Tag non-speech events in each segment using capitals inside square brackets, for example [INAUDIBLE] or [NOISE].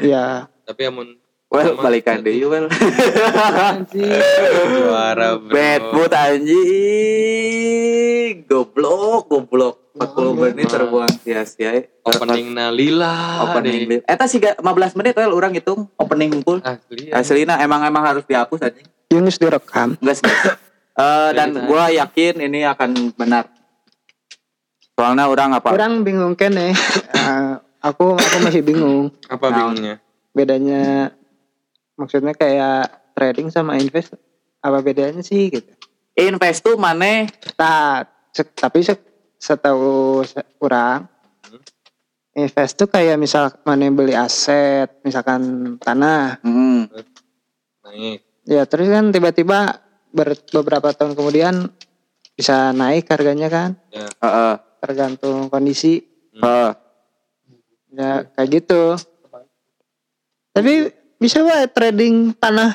Iya. Tapi amun Well, Sama. balikan deh, well. juara bro. Bad mood anjing. Goblok, goblok. 40 menit terbuang sia-sia. Opening Nalila. opening lip. Eta sih 15 menit well orang hitung opening full. Asli. ya. Aslina emang emang harus dihapus anjing. Yunus direkam. Enggak sih. Eh, dan gua yakin ini akan benar. Soalnya orang apa? Orang bingung kan ya. Eh, [LAUGHS] aku aku masih bingung. Apa Nah. bingungnya? Bedanya maksudnya kayak trading sama invest apa bedanya sih gitu. Invest tuh mana? Nah, se- tapi se- setahu se- orang invest tuh kayak misal mana beli aset, misalkan tanah. Hmm. Naik. Ya terus kan tiba-tiba ber- beberapa tahun kemudian bisa naik harganya kan, Ya. Heeh. tergantung kondisi. Heeh. Ya kayak gitu. Tapi bisa wae trading tanah.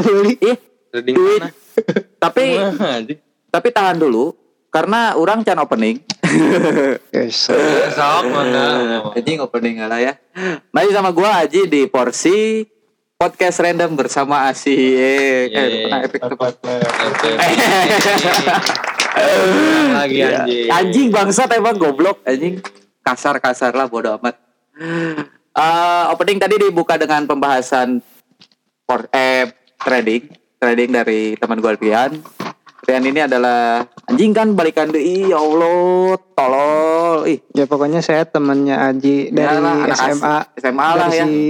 beli. Ih, Trading Duit. mana? tapi tapi tahan dulu karena orang can opening. Guys, [LAUGHS] Sok mana? Anjing opening lah ya. Masih sama gua Aji di porsi podcast random bersama Asi. Eh, eh, pernah epic tuh. [LAUGHS] Lagi Iya. anjing. Anjing bangsat emang goblok anjing. Kasar-kasar lah bodo amat. Eh, opening tadi dibuka dengan pembahasan por eh trading, trading dari teman gue Alfian. Alfian ini adalah anjing kan balikan deui ya Allah, tolol. Ih, ya pokoknya saya temannya Aji dari Iyalah, anak SMA. SMA lah dari ya. Si,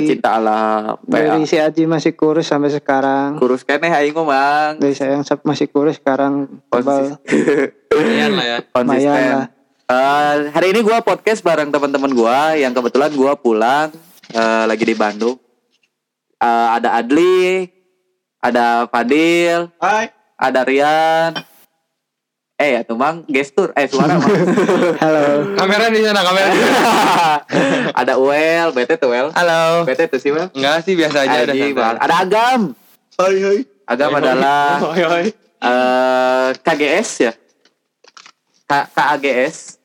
Pecinta alam. dari PA. si Aji masih kurus sampai sekarang. Kurus keneh aing mah, Bang. Dari saya yang masih kurus sekarang tebal. [LAUGHS] Lumayan lah ya. konsisten. Lumayan lah. Eh, hari ini gua podcast bareng teman-teman gua yang kebetulan gua pulang eh, lagi di Bandung. Eh, ada Adli, ada Fadil, Hai. ada Rian. Eh ya tuh Bang, gestur, eh suara Bang. [LAUGHS] Halo. Kamera di sana, kamera. di sana. [LAUGHS] ada Uel, bete tuh Uel. Halo. Bete tuh sih Uel. Enggak sih biasa aja santai. Bang. Ada Agam. Hai hai. Agam adalah Hai hai. eh KGS ya. K KAGS.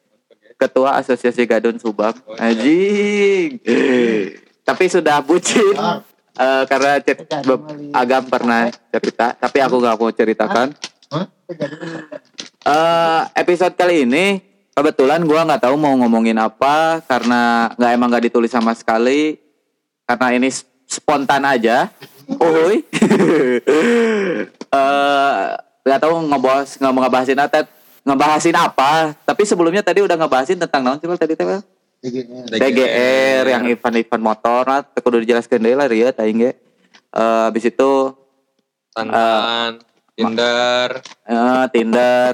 Ketua Asosiasi Gadun Subang. Anjing. Tapi sudah bucin. Eh, karena cer- be- agam pernah cerita, tapi aku gak mau ceritakan. Eh, episode kali ini kebetulan gua nggak tahu mau ngomongin apa karena nggak emang nggak ditulis sama sekali karena ini spontan aja. Uhuy. [LAUGHS] Eh, nggak tahu ngebahas nggak mau ngebahasin apa ngebahasin apa tapi sebelumnya tadi udah ngebahasin tentang naon sih Bang, tadi teh Bang? DGR yang event-event motor lah kudu dijelaskan deh lah Ria tadi ge. Eh, habis itu Tantan, Tinder, eh, Tinder,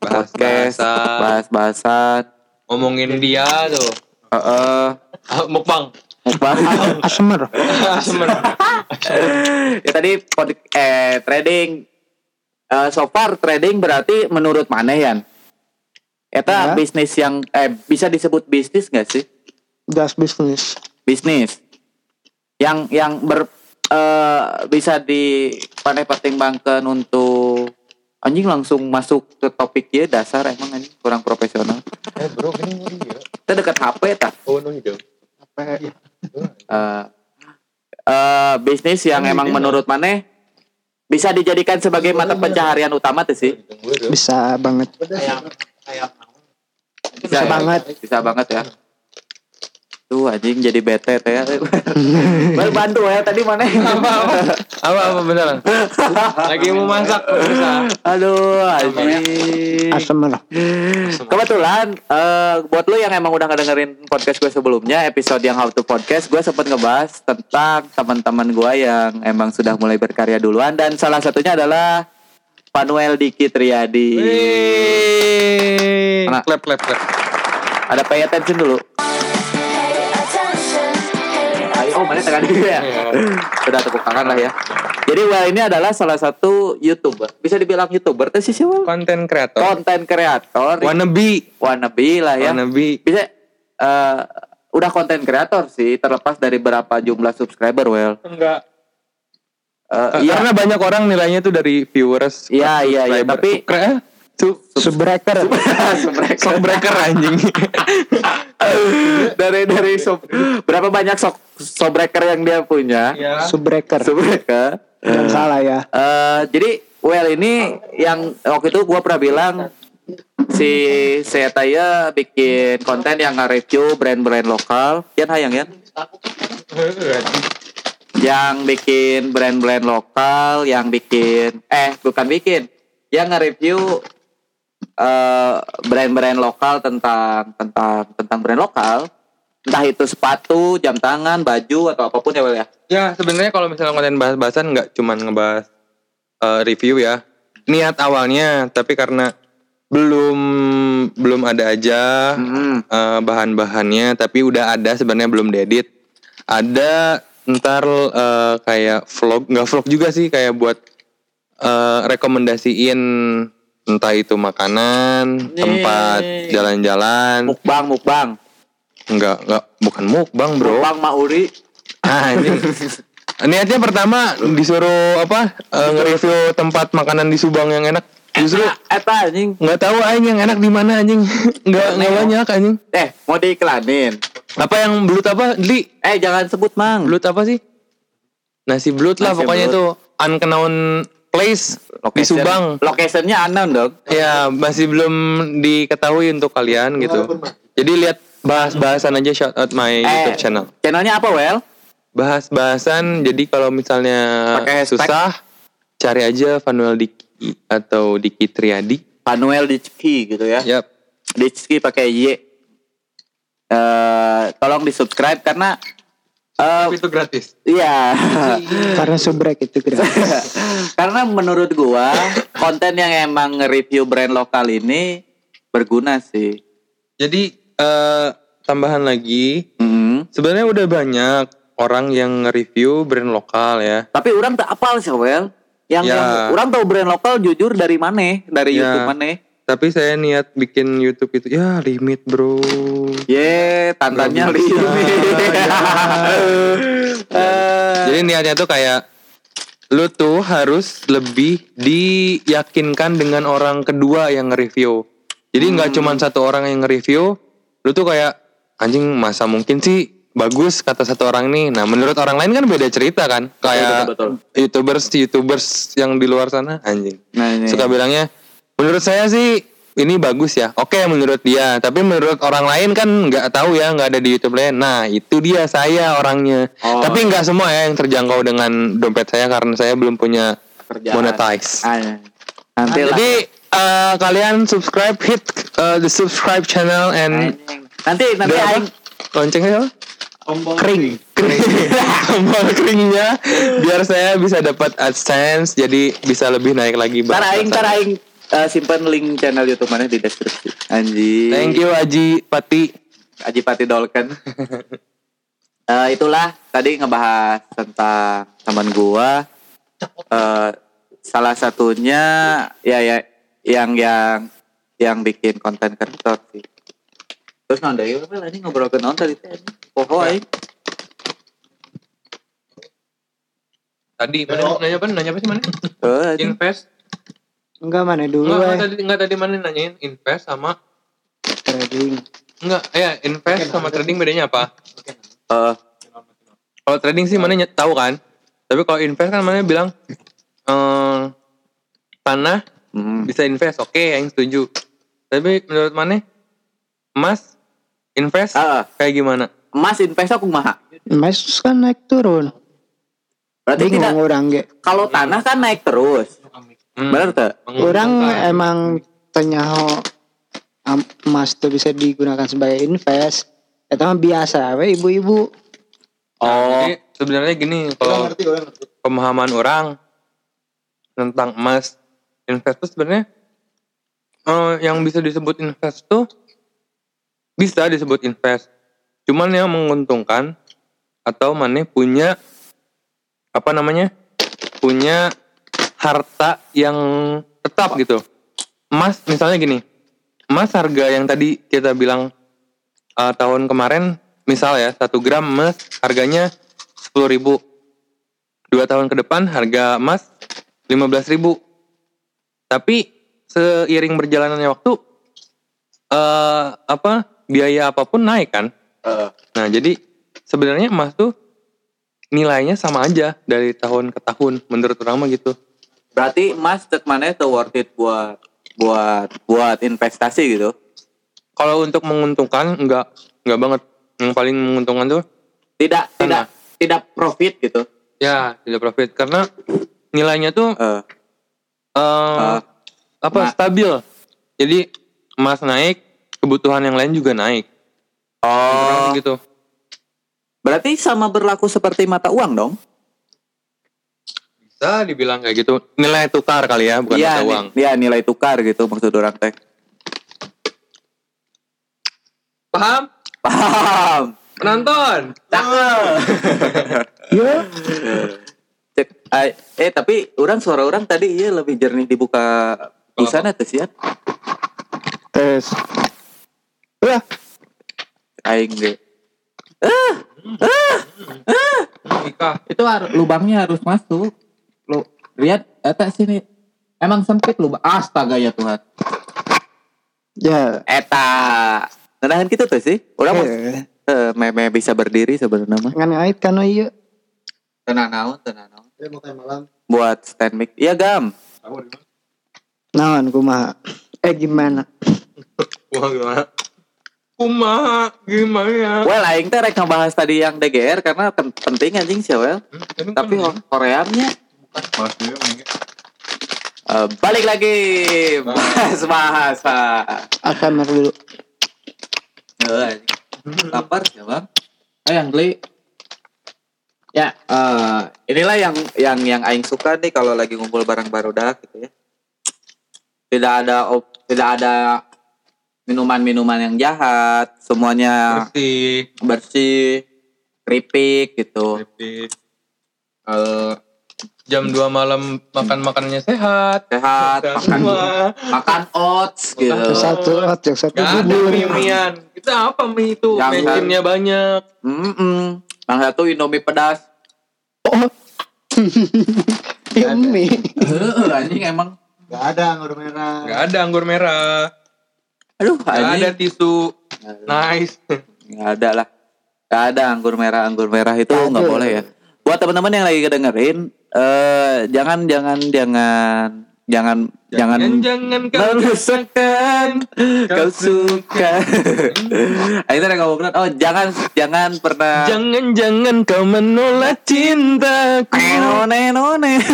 Bahas podcast, bahasa. bahas-bahasan, ngomongin dia tuh. Heeh. Ah, Mukbang. mukbang. Asmer. [LAUGHS] Semen. [LAUGHS] ya tadi pod- eh trading eh, so far trading berarti menurut mana Yan? Eta Ya. bisnis yang eh bisa disebut bisnis gak sih? Just business. Bisnis yang yang ber eh, bisa di pandai pertimbangkan untuk anjing langsung masuk ke topik ya dasar emang anjing kurang profesional. Eh bro, ini ngeri ya. Kita dekat HP tak? Oh, no hidung. eh eh, bisnis yang emang menurut mana bisa dijadikan sebagai mata pencaharian utama tuh sih Bisa banget. bisa, ya? banget. bisa banget ya tuh anjing jadi bete teh ya [LAUGHS] baru bantu ya tadi mana [LAUGHS] Apa apa? Apa apa beneran? Lagi mau masak aduh anjing Asmer. kebetulan eh, buat lo yang emang udah ngedengerin podcast gue sebelumnya episode yang how to podcast gue sempet ngebahas tentang teman-teman gue yang emang sudah mulai berkarya duluan dan salah satunya adalah Panuel Diki Triadi. Mana? Clap clap clap. ada pay attention dulu oh mana tekan dulu ya? Sudah tepuk tangan lah ya. Jadi Well ini adalah salah satu youtuber. Bisa dibilang youtuber tuh sih Well Konten kreator. konten kreator. Wannabe. wannabe lah ya. Wannabe. bisa eh, udah konten kreator sih terlepas dari berapa jumlah subscriber well. Enggak. Eh, iya. Karena banyak orang nilainya tuh dari viewers. Iya, iya, iya, tapi- Kre- su- Subbreaker. [LAUGHS] Shockbreaker anjing. [LAUGHS] dari dari sob, berapa banyak sok sobreker yang dia punya? Ya. Subbreaker. Sobreker. Jangan salah ya. Eh, jadi well ini yang waktu itu gua pernah bilang si saya Taya bikin konten yang nge-review brand-brand lokal. Yan hayang yan. Yang bikin brand-brand lokal, yang bikin eh bukan bikin, yang nge-review eh, brand-brand lokal tentang tentang tentang brand lokal. Entah itu sepatu, jam tangan, baju atau apa pun ya Wel ya. Ya sebenarnya kalau misalnya konten bahas-bahasan nggak cuman ngebahas eh, review ya. Niat awalnya, tapi karena belum belum ada aja Hmm. eh, bahan-bahannya, tapi udah ada sebenarnya belum diedit. Ada ntar eh, kayak vlog, nggak vlog juga sih kayak buat eh, rekomendasiin entah itu makanan, tempat Yeay. jalan-jalan, Mukbang, mukbang. enggak enggak bukan mukbang bro. Mukbang Mauri. Ah, anjing. Niatnya pertama disuruh apa eh, nge-review tempat makanan di Subang yang enak. Justru Eta, anjing. nggak tahu aing yang enak di mana anjing. Nggak nggak banyak anjing. Eh, mau diiklanin. Apa yang belut apa? Li, Eh, jangan sebut, Mang. belut apa sih? Nasi belut lah Nasi pokoknya belut. itu unknown place di Subang. Locationnya unknown dong. Ya, masih belum diketahui untuk kalian gitu. Jadi lihat bahas-bahasan aja shout out my Eh, YouTube channel. Channelnya apa, Well? Bahas-bahasan jadi kalau misalnya Pakai hashtag? susah cari aja Vanuel Diki atau Diki Triadi. Panuel Dicki gitu ya. Yap. Dicki pakai Y. Eh, tolong di subscribe karena eh, itu gratis. iya. [LAUGHS] Karena subrek itu gratis. [LAUGHS] karena menurut gua konten yang emang nge-review brand lokal ini berguna sih. Jadi eh, tambahan lagi, Hmm. sebenarnya udah banyak orang yang nge-review brand lokal ya. Tapi orang tak apal sih, Well. Yang, Ya. yang orang tahu brand lokal jujur dari mana? Dari Ya. YouTube mana? Tapi saya niat bikin YouTube itu ya limit bro. Ye, tantannya Nggak bisa, limit. [LAUGHS] Eh, Jadi niatnya tuh kayak lu tuh harus lebih diyakinkan dengan orang kedua yang nge-review. Jadi nggak cuman satu orang yang nge-review, lu tuh kayak anjing masa mungkin sih bagus kata satu orang nih. Nah, menurut orang lain kan beda cerita kan. Kayak betul, YouTubers YouTubers yang di luar sana anjing. Nah, ini. Suka bilangnya menurut saya sih ini bagus ya. Oke menurut dia, tapi menurut orang lain kan nggak tahu ya, nggak ada di YouTube lain. Nah, itu dia saya orangnya. Oh. Tapi nggak semua ya yang terjangkau dengan dompet saya karena saya belum punya Kerjaan. monetize. Ah, ya. Nanti. Jadi eh, kalian subscribe hit eh, the subscribe channel and. Nanti nanti aing loncengnya apa? kering. [LAUGHS] Kering. Tombol keringnya biar saya bisa dapat AdSense jadi bisa lebih naik lagi Ntar aing ntar bahasa. aing eh, simpan link channel YouTube mana di deskripsi. Anjing. Thank you Aji Pati. Aji Pati Dolken. [LAUGHS] Eh, itulah tadi ngebahas tentang teman gua. Eh, salah satunya ya ya yang yang yang bikin konten kreator sih. Terus nonton ya, ini ngobrol ke nonton tadi teh. Poho aing. Tadi mana nanya apa? Nanya apa sih mana? Invest. Enggak mana dulu Enggak, eh. enggak tadi enggak tadi mana nanyain invest sama Trading. enggak ya invest sama trading bedanya apa? Eh, Kalau trading sih mana tahu kan. Tapi kalau invest kan mana bilang eh tanah hmm. bisa invest. Oke, yang setuju. Tapi menurut mana emas invest Ah. kayak gimana? Emas invest aku mah. Mas kan naik turun. Berarti Bingung tidak orang ge. kalau tanah kan naik terus. Hmm, Benar tuh? Orang emang am- emas tuh bisa digunakan sebagai invest. Itu mah biasa we ibu-ibu. Nah, Oh. jadi sebenarnya gini kalau pemahaman orang tentang emas invest tuh sebenarnya eh, yang bisa disebut invest tuh bisa disebut invest cuman yang menguntungkan atau mana punya apa namanya punya harta yang tetap gitu. Emas misalnya gini. Emas harga yang tadi kita bilang eh, tahun kemarin misal ya satu gram emas harganya sepuluh ribu. Dua tahun ke depan harga emas 15.000 ribu. Tapi seiring berjalannya waktu eh apa biaya apa pun naik kan. Eh, Nah jadi sebenarnya emas tuh nilainya sama aja dari tahun ke tahun menurut orang mah gitu. Berarti emas cek mana itu worth it buat buat buat investasi gitu. Kalau untuk menguntungkan enggak enggak banget. Yang paling menguntungkan tuh Tidak tidak Karena- tidak profit gitu. ya tidak profit karena nilainya tuh Eh, eh, eh, apa nah. stabil. Jadi emas naik, kebutuhan yang lain juga naik. oh, Kurang gitu. berarti sama berlaku seperti mata uang dong? Bisa dibilang kayak gitu. Nilai tukar kali ya, bukan Iya, mata uang. iya nilai tukar gitu maksud orang teh. Paham? Paham. Penonton. [LAUGHS] Ya, Cek, eh, eh tapi orang suara orang tadi iya lebih jernih dibuka busana tuh sih ya. tes. Udah, Aing deh. Nikah. itu har- lubangnya harus masuk lihat eta sini emang sempit lubang astaga ya Tuhan ya. Eta. Ngenahan gitu tuh sih. Orang mah Eh, eh, meme bisa berdiri sebenarnya mah. ngan ngait kan oh iya. Tenang naon, tenang naon. Buat stand mic. Iya gam. Naon kumaha? Eh gimana? Wah gimana? Kumaha gimana? Well, aing teh rek ngebahas tadi yang DGR karena pen- penting anjing sih, well. Hmm, Tapi kan- Koreanya Eh, balik lagi bahas bahasa. Akan dulu. Eh, lapar ya bang. eh yang beli Ya, eh, inilah yang yang yang aing suka nih kalau lagi ngumpul bareng barudak gitu ya. Tidak ada op- tidak ada minuman-minuman yang jahat, semuanya bersih. bersih, keripik gitu. Tapi eh, jam 2 malam makan makanannya sehat. Sehat, Sehat makan semua. makan oats gitu. Yang satu hot, yang satu Gak ada bubur. mie-mian. Kita apa mie itu? Yang- Mesinnya banyak. Mm-mm. Yang satu Indomie pedas. Oh. [LAUGHS] Ini. Heeh, anjing emang. Gak ada anggur merah. Gak ada anggur merah. Aduh, Gak ada tisu. Nice. Nggak ada lah. Gak ada anggur merah, anggur merah itu Nggak ada. boleh ya. Buat teman-teman yang lagi kedengerin, eh jangan jangan jangan jangan jangan jangan merusakkan kau suka. [LAUGHS] Akhirnya ada ngomongin, oh jangan jangan pernah Jangan jangan kau menolak cintaku. none none. [LAUGHS]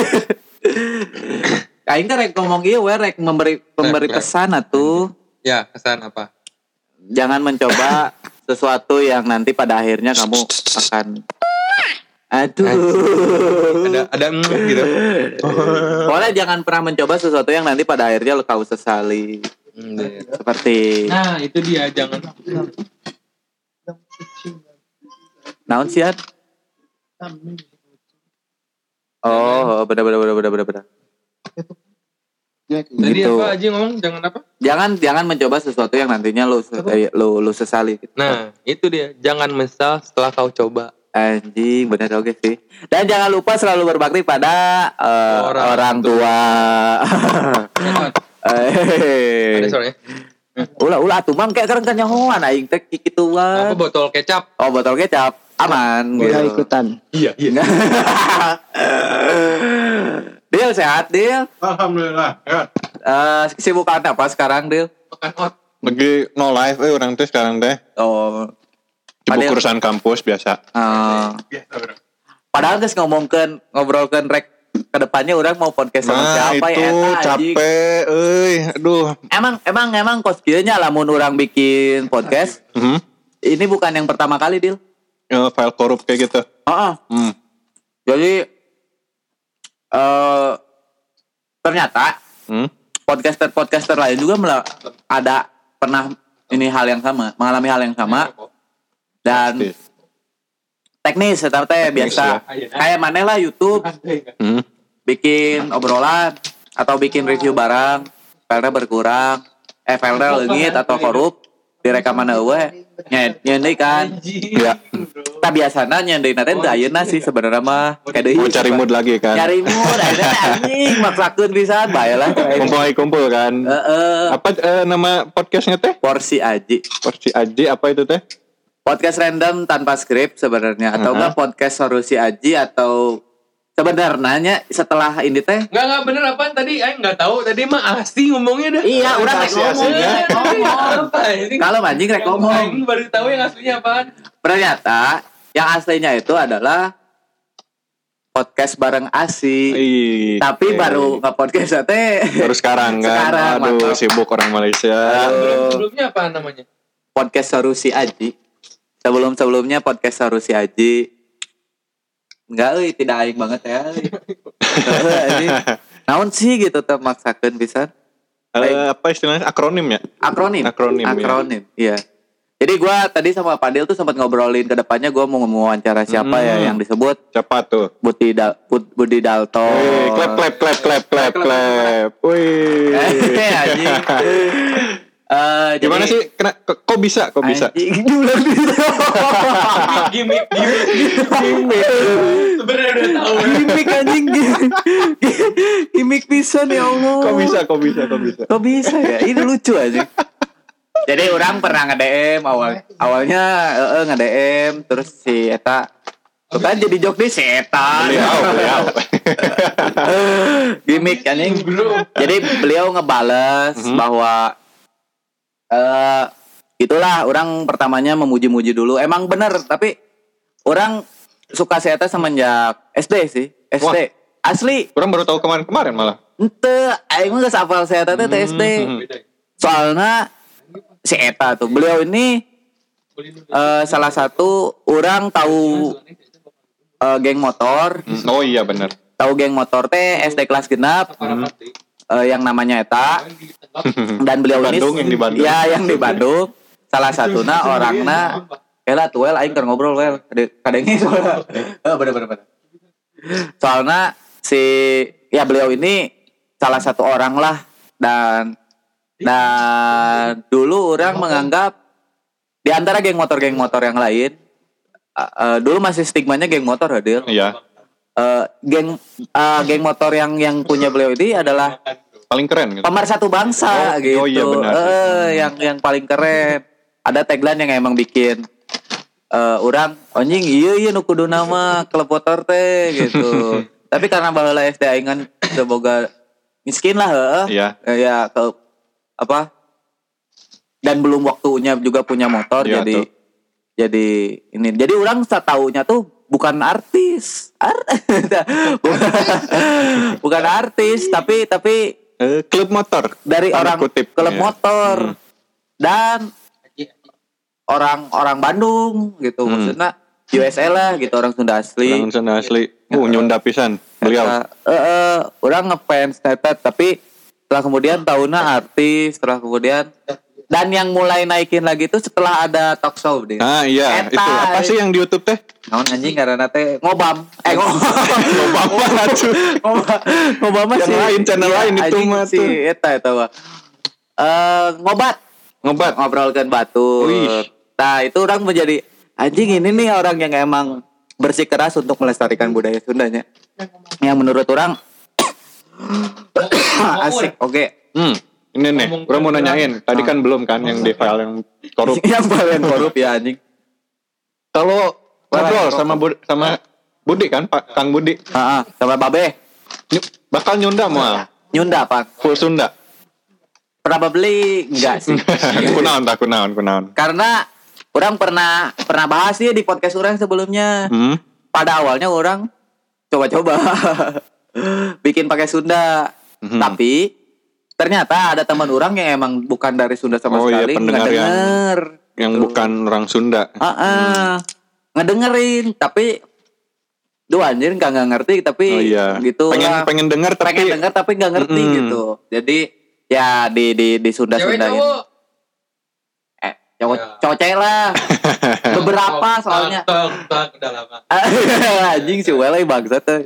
Aing rek ngomong iya we rek memberi memberi pesan atuh. Ya, kesan apa? jangan mencoba [LAUGHS] sesuatu yang nanti pada akhirnya kamu akan aduh Ada ada mm, gitu. [LAUGHS] Pokoknya jangan pernah mencoba sesuatu yang nanti pada akhirnya lo kau sesali Hmm, iya. seperti Nah, itu dia jangan naon sih Ad? oh benar benar benar benar benar benar Tadi Gitu. apa aja ngomong jangan apa? jangan jangan mencoba sesuatu yang nantinya lo eh, lo lo sesali gitu. Nah, itu dia. Jangan menyesal setelah kau coba. Anjing benar oke sih. Dan jangan lupa selalu berbakti pada eh, Orang orang, tua. [LAUGHS] Eh. Ada suaranya. Ulah ulah tuh mang kayak kan nyahoan aing teh kitu Apa botol kecap? Oh botol kecap aman Udah gitu. ikutan. Iya, iya. [LAUGHS] Deal sehat Deal. Alhamdulillah. Ya. Eh kesibukan apa sekarang Deal? Makan ot. Lagi no live eh orang teh sekarang teh. Oh. Sibuk Padahal- urusan kampus biasa. eh, padahal guys ngomongkan ngobrolkan rek ke depannya orang mau podcast sama Nah siapa itu ya anjing. capek, euy, aduh. Emang emang emang kos kieunya lamun orang bikin podcast Hmm. ini bukan yang pertama kali Dil. Ya, file korup kayak gitu. Heeh. Hmm. Jadi eh ternyata Hmm. podcaster-podcaster lain juga ada pernah ini hal yang sama, mengalami hal yang sama dan Pasti. teknis tetap teh Teknis, biasa. Kayak mana lah YouTube Hmm. bikin obrolan atau bikin review barang, filenya berkurang, eh filenya leungit atau korup direkaman eueuh. Nyet, nyendai kan. Ya, Tak biasana nyendai nanti teu ayeuna sih sebenarnya mah. Kayak deui. mau cari mood lagi kan. Nyari mood ayeuna anjing maksakeun pisan bae lah. Kumpul lagi kumpul kan. Heeh. Apa eh, nama podcastnya teh? Porsi aji. Porsi Aji apa itu teh? Podcast random tanpa skrip sebenarnya atau Uh-huh. enggak podcast solusi aji atau sebenarnya setelah ini teh Enggak enggak bener apa tadi aing enggak tahu tadi mah asli ngomongnya dah. Iya, orang rek ngomong. Apa? Kalau mancing rek ngomong. Aing baru tahu yang aslinya apaan. Ternyata yang aslinya itu adalah podcast bareng Asi. Tapi oke. baru nge podcast teh baru sekarang kan. Sekarang, Aduh, mantap. sibuk orang Malaysia. Aduh. Sebelumnya apa namanya? podcast Sarusi Aji. Sebelum sebelumnya podcast Sarusi Aji. Enggak, euy, tidak aing banget ya. euy. [LAUGHS] Naon sih gitu teh maksakeun pisan. Eh, apa istilahnya akronim ya? Akronim. Akronim, ya. Akronim, iya. Jadi gua tadi sama Padil tuh sempat ngobrolin ke depannya gua mau wawancara siapa ya Hmm. yang disebut Siapa tuh? Budi Dal Bud- Budi Dalton. Wih, clap clap clap clap clap clap. Wih. Eh, anjing. [LAUGHS] Eh, Gimana jadi- sih? Kena, kok, kok bisa? Kok bisa? Bisa. Gimik gimik. Sebenarnya udah tahu. Gimik anjing Gimik pisan ya Allah Kok bisa? Kok bisa? Kok bisa? Kok bisa ya Ini lucu aja Jadi orang pernah nge-DM awal Awalnya eh, nge-DM Terus si Eta Tuh kan jadi jok di setan Beliau, beliau. [LAUGHS] Gimik anjing. Jadi beliau ngebales Mhm. bahwa eh itulah orang pertamanya memuji-muji dulu. Emang bener tapi orang suka Eta semenjak SD sih. SD. Asli. Orang baru tahu kemarin-kemarin malah. Ente, aing mah apal si Eta teh teh SD. Hmm. Soalnya si Eta tuh, beliau ini eh, salah satu orang tahu eh, geng motor, Hmm, Oh iya benar. tahu geng motor teh SD kelas genap eh, yang namanya Eta [LAUGHS] dan beliau ini Bandung, yang di Bandung. ya yang di Bandung. Salah satunya orangnya Ela tuh well aing ngobrol well kadangnya soalnya [LAUGHS] Eh, bener bener bener. Soalnya si ya beliau ini salah satu orang lah. Dan dan dulu orang menganggap di antara geng motor geng motor yang lain eh, eh, dulu masih stigmanya geng motor hadir Iya. Eh, geng eh, geng motor yang yang punya beliau ini adalah Paling keren gitu. pemersatu bangsa Oh, gitu. oh iya benar. Eh, yang yang paling keren. Ada tagline yang emang bikin eh orang anjing iya iya nu kudu nama klub motor teh gitu. [LAUGHS] Tapi karena baheula SD aing boga miskin lah heeh. Iya. Eh, ya ke apa? Dan belum waktunya juga punya motor Iya, jadi tuh. jadi ini. Jadi orang setaunya tuh bukan artis. Ar- [LAUGHS] [LAUGHS] bukan artis tapi tapi Eh, klub motor. dari orang kutip. klub Iya. motor Hmm. dan orang orang Bandung gitu Hmm. maksudnya USA lah gitu orang Sunda asli Orang Sunda asli. Uh, nyunda pisan. Beliau. Eh, eh, orang ngefans tetet tapi setelah kemudian tahunnya artis setelah kemudian dan yang mulai naikin lagi itu setelah ada talk show deh Ah iya, Eta. itu apa sih yang di YouTube teh? naon anjing karena teh ngobam eh ngobam [LAUGHS] Ngobam mana tuh? ngobam ngobam mah Yang si- lain, channel iya, lain itu mah si tuh. eta eta mah eh ngobat Ngobat. ngobrolkan batu. Nah itu orang menjadi anjing ini nih orang yang emang bersikeras untuk melestarikan budaya Sundanya. Yang menurut orang [COUGHS] [COUGHS] asik. Oke. Hmm. Ini nih, orang mau nanyain. Tadi kan belum kan yang di file yang korup. [LAUGHS] yang paling korup ya anjing. Kalau ngobrol sama Budi, sama Budi kan, Pak Kang Budi, Ah, sama Babe. ny- bakal nyunda mau Nyunda pak. full Sunda. Pernah beli enggak sih? [LAUGHS] kunaon tak kunaon kunaon. Karena orang pernah pernah bahas sih di podcast orang sebelumnya. Hmm. pada awalnya orang coba-coba [LAUGHS] bikin pakai Sunda Mhm. tapi ternyata ada teman orang yang emang bukan dari Sunda sama Oh iya, sekali pendengar yang- Yang bukan orang Sunda. Ah, ah. ngedengerin tapi Duh anjir nggak nggak ngerti tapi Oh iya. gitu pengen lah. pengen dengar tapi pengen denger tapi nggak ngerti Mm-mm. gitu jadi ya di di di Sunda Cewek Sundain cowok. eh cowok Ya. cowok lah beberapa soalnya udah lama. anjing si Wele bangsat tuh.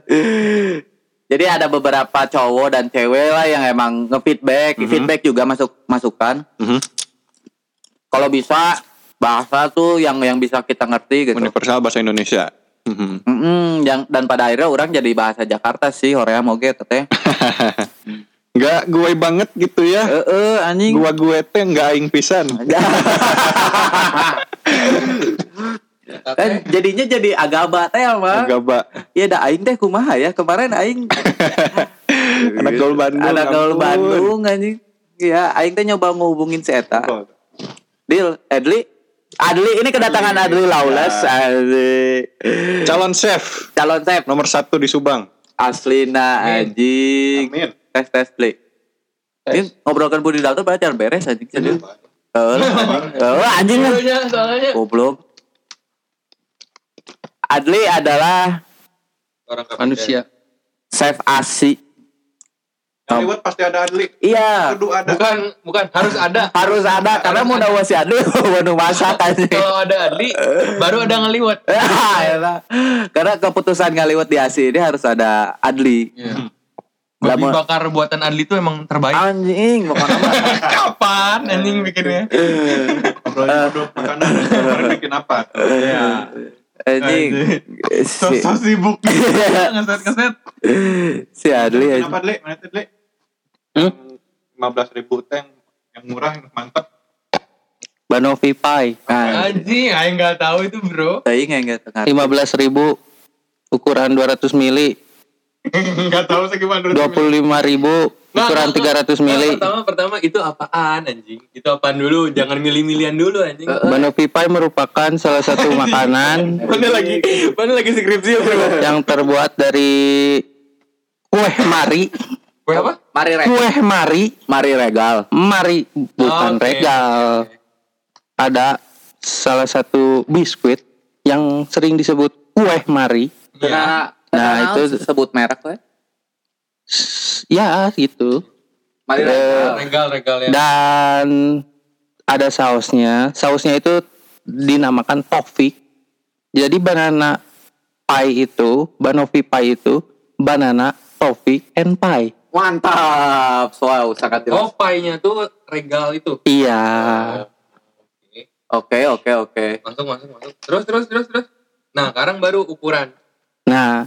Jadi ada beberapa cowok dan cewek lah yang emang nge-feedback, Mhm. feedback juga masuk masukan. Mhm. Kalau bisa bahasa tuh yang yang bisa kita ngerti gitu. Universal bahasa Indonesia. Mhm. Mm-mm, yang dan pada akhirnya orang jadi bahasa Jakarta sih Korea moge teteh. [LAUGHS] Nggak gue banget gitu ya. Heeh anjing. Gua gue teh nggak aing pisan. [LAUGHS] kan jadinya jadi agaba teh mah. Agak ba. Iya dah aing teh kumaha ya kemarin aing [LAUGHS] Anak gaul Bandung. anak gaul. Bandung anjing. Iya aing teh nyoba ngehubungin si eta. Deal Adli Adli ini kedatangan Adli Lawless Adli. Calon chef calon chef nomor satu di Subang. Aslina anjing Amin. tes tes play ini ngobrolkan budi dokter berarti jangan beres anjing serius Oh, oh, anjing lah. soalnya. Goblok. Adli adalah Orang Manusia. chef ASI. Yang lewat pasti ada Adli. Iya, Kudu ada. Bukan, bukan harus ada. harus ada karena mau dawa si Adli [LAUGHS] mau masak anjing. Kalau ada Adli, baru ada ngeliwat. Ah, elah. [LAUGHS] Karena keputusan ngaliwat di ASI ini harus ada Adli. Babi Lamun- bakar buatan Adli itu emang terbaik. Anjing, mau [LAUGHS] apa? Kapan anjing bikinnya? Duduk makanan. Bikin apa? Iya. Anjing. [LAUGHS] Si, So sibuk [LAUGHS] ngeset-ngeset. si Adli anjing. Kenapa Adli? Mana Adli? Hmm? Lima belas ribu teh yang- murah yang mantap. Banovi Pai. Nah, Anjing, aing enggak tahu itu, Bro. Aing enggak tengah. 15 ribu ukuran 200 mili. [LAUGHS] Enggak tahu segimana 25 ribu ukuran 300 mili. Pertama pertama itu apaan anjing? Itu apaan dulu? Jangan milih-milihan dulu anjing. Banovi Pai merupakan salah satu [LAUGHS] makanan Mana lagi? Mana lagi skripsi, Bro? yang terbuat dari kue mari. Kue apa? Mari re, Kue mari, mari regal. mari bukan Oke. regal. Ada salah satu biskuit yang sering disebut kue mari. Nah, Nah, itu itu- sebut merek we. Ya, gitu. Mari Eh, regal. Regal, regal ya. Dan ada sausnya. Sausnya itu dinamakan toffee. Jadi banana pie itu, banovi pie itu banana, toffee, and pie. Mantap. Wow, sangat jelas. Oh, pie-nya tuh regal itu. Iya. Oke, oke, oke. Masuk, masuk, masuk. Terus, terus, terus, terus. Nah, sekarang baru ukuran. Nah,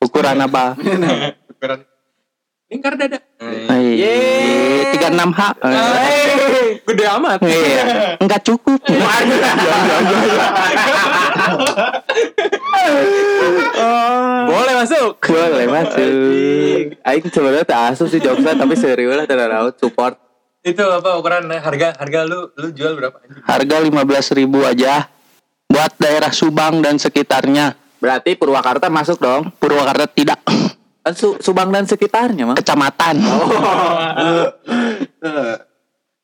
ukuran apa? [LAUGHS] Ukuran lingkar dada. Yeay. 36H. Eh, gede amat. Iya. Enggak cukup. [LAUGHS] Boleh masuk. Boleh masuk. Aing sebenarnya tak asuh sih jokesnya tapi serius lah tidak tahu support. Itu apa ukuran harga harga lu lu jual berapa anjing? Harga 15.000 aja buat daerah Subang dan sekitarnya. Berarti Purwakarta masuk dong. Purwakarta tidak Kan Su- Subang dan sekitarnya mah. kecamatan. [LAUGHS]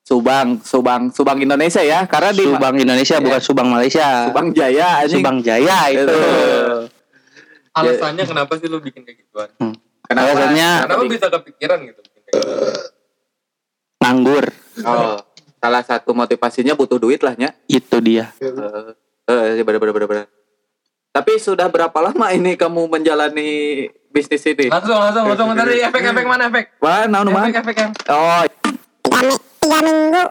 Subang, Subang, Subang Indonesia ya. Karena di Subang Indonesia bukan Subang Malaysia. Subang Jaya anjing. Subang Jaya itu. Itu. [LAUGHS] Alasannya kenapa sih lu bikin kayak gituan? Kenapa? Alasannya Kenapa bisa kepikiran gitu kayak gitu? nganggur. Oh, salah satu motivasinya butuh duit lah nya. Itu dia. Eh, eh, bener bener bener bener. Tapi sudah berapa lama ini kamu menjalani bisnis ini? Langsung langsung langsung tadi efek-efek mana efek? Wah, naon mah? Efek-efek yang Oh, tiga minggu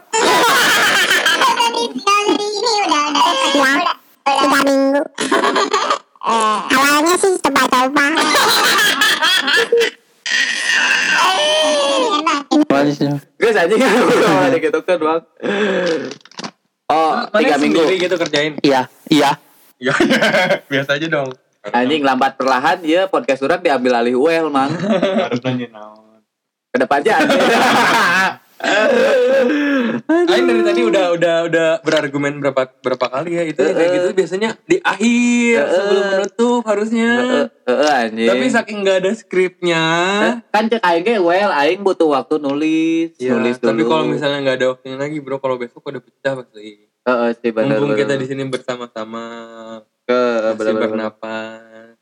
jadi ini udah udah tiga minggu eh, awalnya sih coba-coba anjing ada gitu kan doang. Oh, tiga minggu. gitu kerjain. Iya, iya. Ya, [LAUGHS] biasa aja dong. Anjing lambat perlahan ya podcast surat diambil alih Well mang. Harus nanya naon. Ke depannya anjing. [LAUGHS] Aing dari tadi udah udah udah berargumen berapa berapa kali ya itu ya, kayak gitu biasanya di akhir sebelum menutup harusnya. Heeh anjing. Tapi saking nggak ada skripnya. kan cek aing ge well aing butuh waktu nulis, Ya, nulis dulu. tapi kalau misalnya nggak ada waktunya lagi bro, kalau besok udah pecah pasti. Heeh sih benar Mumpung kita di sini bersama-sama, ke benar benar. bernapas,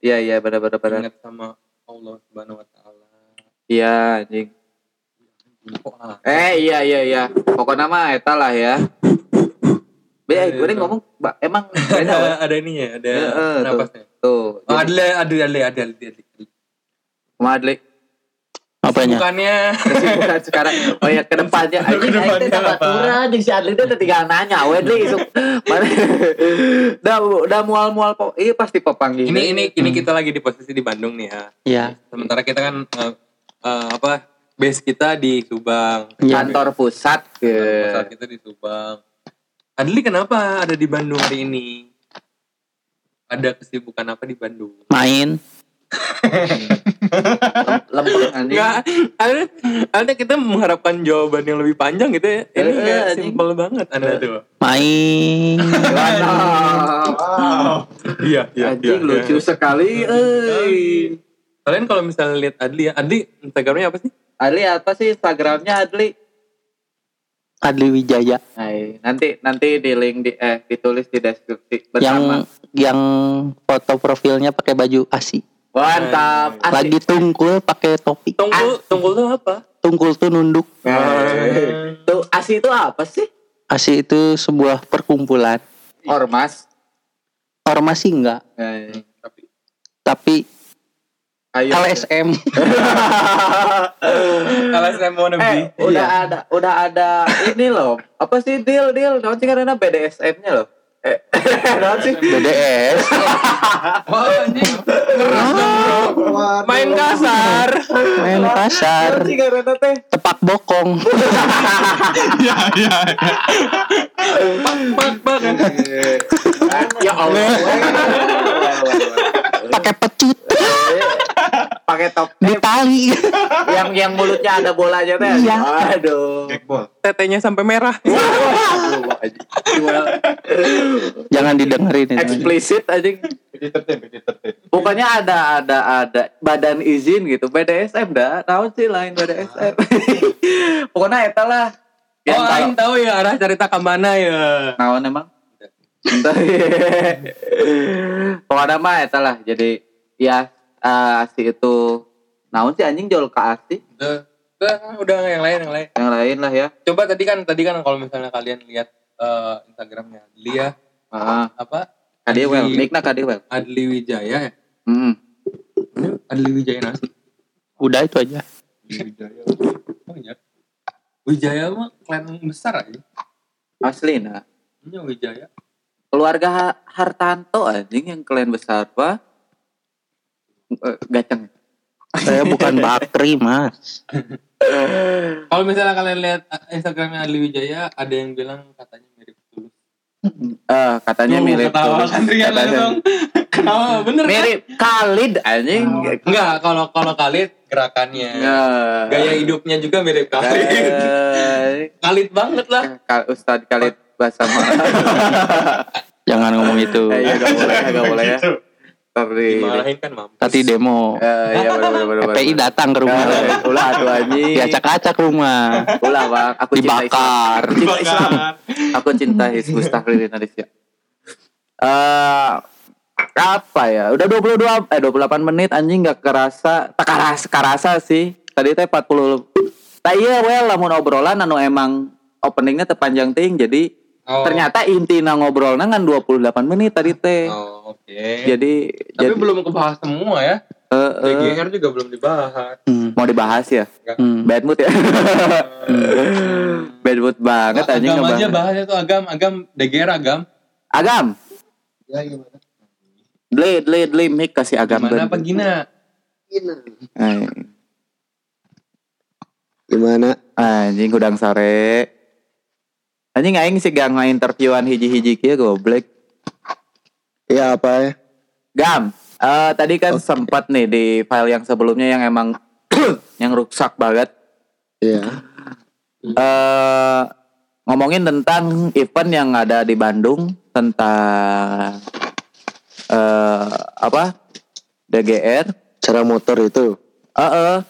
Iya iya benar benar benar. ingat sama Allah Subhanahu Wa Taala. Iya anjing. Eh iya iya iya. Pokoknya mah eta lah ya. Be, Iya, gue iya. ngomong emang [LAUGHS] beda ada ada ininya, ada Heeh, tuh. napasnya. Tuh. Oh, jadi- ada ada ada ada ada. Kumaha, Adli? Kesibukannya. kesibukannya. Kesibukan sekarang. Oh ya ke depannya teh tambah apa? turun jeung si Adli udah tinggal nanya we Dli isuk. Mana udah udah mual-mual po. Iya pasti pepanggil. ini ini ini kita lagi di posisi di Bandung nih ya. Iya. Sementara kita kan eh, eh, apa base kita di Subang. Iya. kantor pusat ke Pusat kita di Subang. Adli kenapa ada di Bandung hari ini? Ada kesibukan apa di Bandung? Main. Lempeng anjing. Enggak, ada, ada kita mengharapkan jawaban yang lebih panjang gitu ya. Ini Eh, kayak simpel banget Anda tuh. Main. Iya, Anjing lucu sekali euy. Kalian kalau misalnya lihat Adli ya, Adli Instagramnya apa sih? Adli apa sih Instagramnya Adli? Adli Wijaya. Nah, nanti nanti di link di eh ditulis di deskripsi bersama. Yang yang foto profilnya pakai baju ASI. Mantap. Asik. Lagi tungkul pakai topi. Tungkul, tungkul tuh apa? Tungkul tuh nunduk. Eh, Tuh ASI itu apa sih? ASI itu sebuah perkumpulan. Ormas. Ormas sih enggak, Eh, Tapi tapi ayo. LSM. saya [LAUGHS] mau Eh, udah ada udah ada ini loh. Apa sih deal deal? Naon sih karena BDSM-nya loh. Eh, sih? BDS. Wah, anjing. Main kasar. Main kasar. Naon sih karena teh? Tepak bokong. Bak, bak. Ya Allah. Pakai pecut. Pakai top Di tali. [LAUGHS] yang yang mulutnya ada bolanya teh. Iya. Aduh. Tetenya sampai merah. [LAUGHS] Jangan didengerin. Eksplisit anjing. Pokoknya ada ada ada badan izin gitu. BDSM dah. Tahu sih lain BDSM. [LAUGHS] Pokoknya eta lah. Oh, Yang aing tahu ya arah cerita ke mana ya. Naon emang? Entah. Pokoknya mah eta lah. Jadi ya asi itu naon sih anjing jual ke asi Udah, udah, udah yang lain yang lain. yang lain lah ya. Coba tadi kan tadi kan kalau misalnya kalian lihat eh, Instagramnya Adli ya Ah, apa Kadiwel, Adli- nikna Kadiwel. Adli Wijaya ya. Hmm. Ini Adli Wijaya nasi. Udah itu aja. Wijaya. Oh iya. Wijaya mah klan besar aja. Asli nah. Ini Wijaya. Keluarga Ha- Hartanto anjing yang kalian besar pak. Eh, Gaceng. Saya bukan [LAUGHS] bakri, Mas. Kalau misalnya kalian lihat eh, Instagramnya Adli Wijaya, ada yang bilang katanya mirip Tulus. Eh katanya Tuh, mirip ketawa Tulus. kan Katanya- langsung. Ketawa [LAUGHS] bener kan? Mirip Khalid anjing. Enggak, kalau kalau Khalid gerakannya. Eh, Gaya hidupnya juga mirip Khalid. eh, [LAUGHS] Khalid banget lah. Ka- Ustadz Khalid Basama. Jangan ngomong itu. Eh, Iya gak boleh, gak boleh ya. Tapi Dimarahin kan mampus. Tadi demo. Eh, iya benar benar benar. PI datang ke rumah. Eh, Ulah tuh anjing. Diacak-acak rumah. Ulah bang. Aku cinta Islam. Dibakar. Cinta Islam. Aku cinta Hizbus Tahrir Indonesia. Eh apa ya? Udah 22 eh 28 menit anjing gak kerasa. Tak kerasa, kerasa sih. Tadi teh 40 Tak iya well lamun obrolan anu emang openingnya terpanjang ting jadi Oh. ternyata inti ngobrolnya kan 28 menit tadi teh. Oh, oke. Jadi Tapi jadi belum kebahas semua ya. eh, eh, DGR juga belum dibahas. Hmm. mau dibahas ya. Hmm. Bad mood ya. [LAUGHS] Bad mood banget anjing agam aja bahasnya tuh agam, agam DGR agam. Agam. Dle, dle, dle, mic kasih agam. Gimana Ben. apa Gina? Eh, Gimana? Anjing gudang sore. Anjing aing sih gak interviewan hiji-hiji kieu goblok. Ya apa ya? Gam, eh tadi kan sempat nih di file yang sebelumnya yang emang [CLEARS THROAT] yang rusak banget. Iya. eh ngomongin tentang event yang ada di Bandung tentang eh apa? DGR. Cara motor itu. Heeh.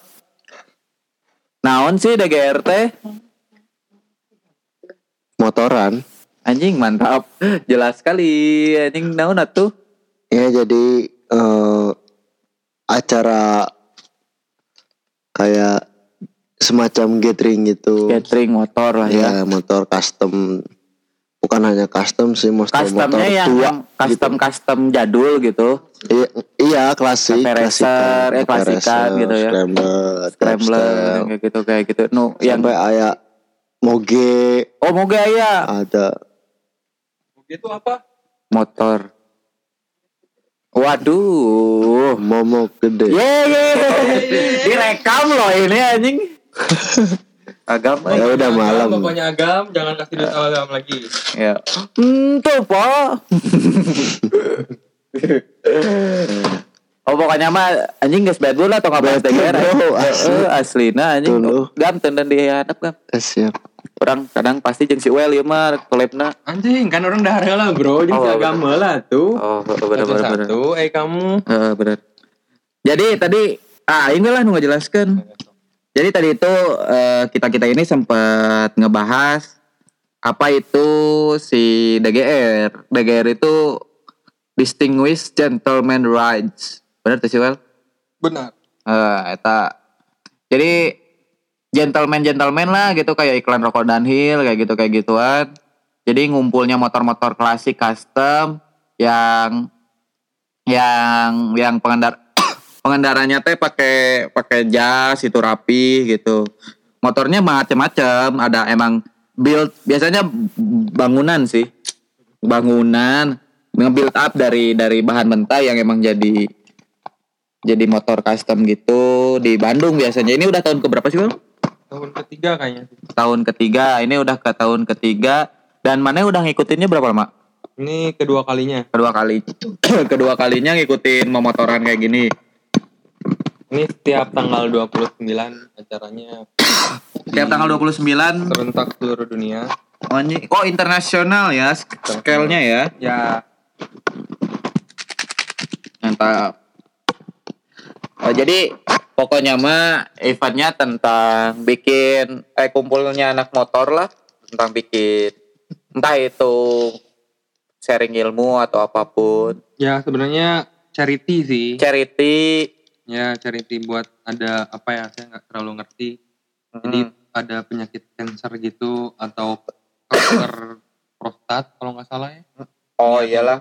Naon sih DGR teh? Motoran. Anjing mantap. Jelas sekali. Anjing naon atuh? Ya jadi eh acara kayak semacam gathering gitu. Catering motor lah ya. ya motor custom bukan hanya custom sih motor motor Customnya yang tua custom custom jadul gitu. iya, iya klasik Cafe racer, eh, klasikan racer, gitu ya. scrambler Scrambler kayak gitu kayak gitu. No, yang aya moge oh mau gaya ada Itu apa? motor. Waduh. momo gede Ye ye. [LAUGHS] Direkam loh ini anjing. [LAUGHS] Agam ya udah malam Bapaknya Agam, jangan kasih duit Agam lagi. Ya. Hmm, tuh, Po. [LAUGHS] oh, pokoknya mah anjing geus bad boy lah atau nggak Bad DGR. bro, asli. Aslina anjing. Dulu. Gam tenden di hadap gam. Eh, siap Orang kadang pasti jeung si Well ieu mah kolebna. Anjing, kan orang udah lah bro, jadi Oh, Agam lah tuh. Oh, bener bener bener. Satu-satu, eh kamu. Heeh, bener. Jadi tadi ah inilah nu ngajelaskeun. Jadi tadi itu kita kita ini sempat ngebahas apa itu si DGR. DGR itu Distinguished Gentleman Rides. Benar tuh sih Wel? Benar. Eh, eta. Jadi gentleman-gentleman lah gitu kayak iklan rokok Dunhill kayak gitu kayak gituan. Jadi ngumpulnya motor-motor klasik custom yang yang yang pengendar [COUGHS] pengendaranya teh pakai pakai jas itu rapi gitu. Motornya macam-macam, ada emang build biasanya bangunan sih. Bangunan nge-build up dari dari bahan mentah yang emang jadi jadi motor custom gitu di Bandung biasanya. Ini udah tahun keberapa sih, Bang? Tahun ketiga kayaknya. Tahun ketiga. Ini udah ke tahun ketiga dan mana udah ngikutinnya berapa lama? Ini kedua kalinya. Kedua kali. [CLEARS THROAT] Kedua kalinya ngikutin memotoran kayak gini. Ini setiap tanggal 29 acaranya Tiap tanggal 29 serentak seluruh dunia. oh, ini- oh internasional ya scale-nya ya. Ya, Mantap. Oh, jadi pokoknya mah eventnya tentang bikin eh kumpulnya anak motor lah tentang bikin entah itu sharing ilmu atau apa pun ya sebenarnya charity sih. charity Ya, charity buat ada apa ya? Saya nggak terlalu ngerti. Jadi Hmm. ada penyakit cancer gitu atau kanker [COUGHS] prostat kalau nggak salah ya. oh iyalah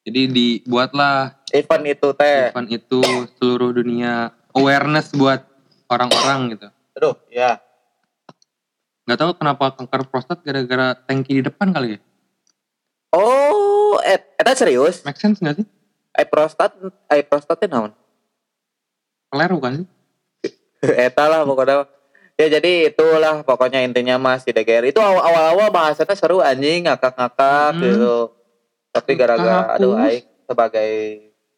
Jadi dibuatlah event itu teh event itu seluruh dunia awareness buat orang-orang gitu. aduh ya Nggak tahu kenapa kanker prostat gara-gara tangki di depan kali ya. oh et eta serius Make sense nggak sih? eh prostat eh prostatnya naon Keleru kan sih? [LAUGHS] Eta lah pokoknya ya jadi itulah pokoknya intinya mas di DGR itu awal awal bahasanya seru anjing ngakak-ngakak Hmm. gitu tapi gara-gara aduh aing sebagai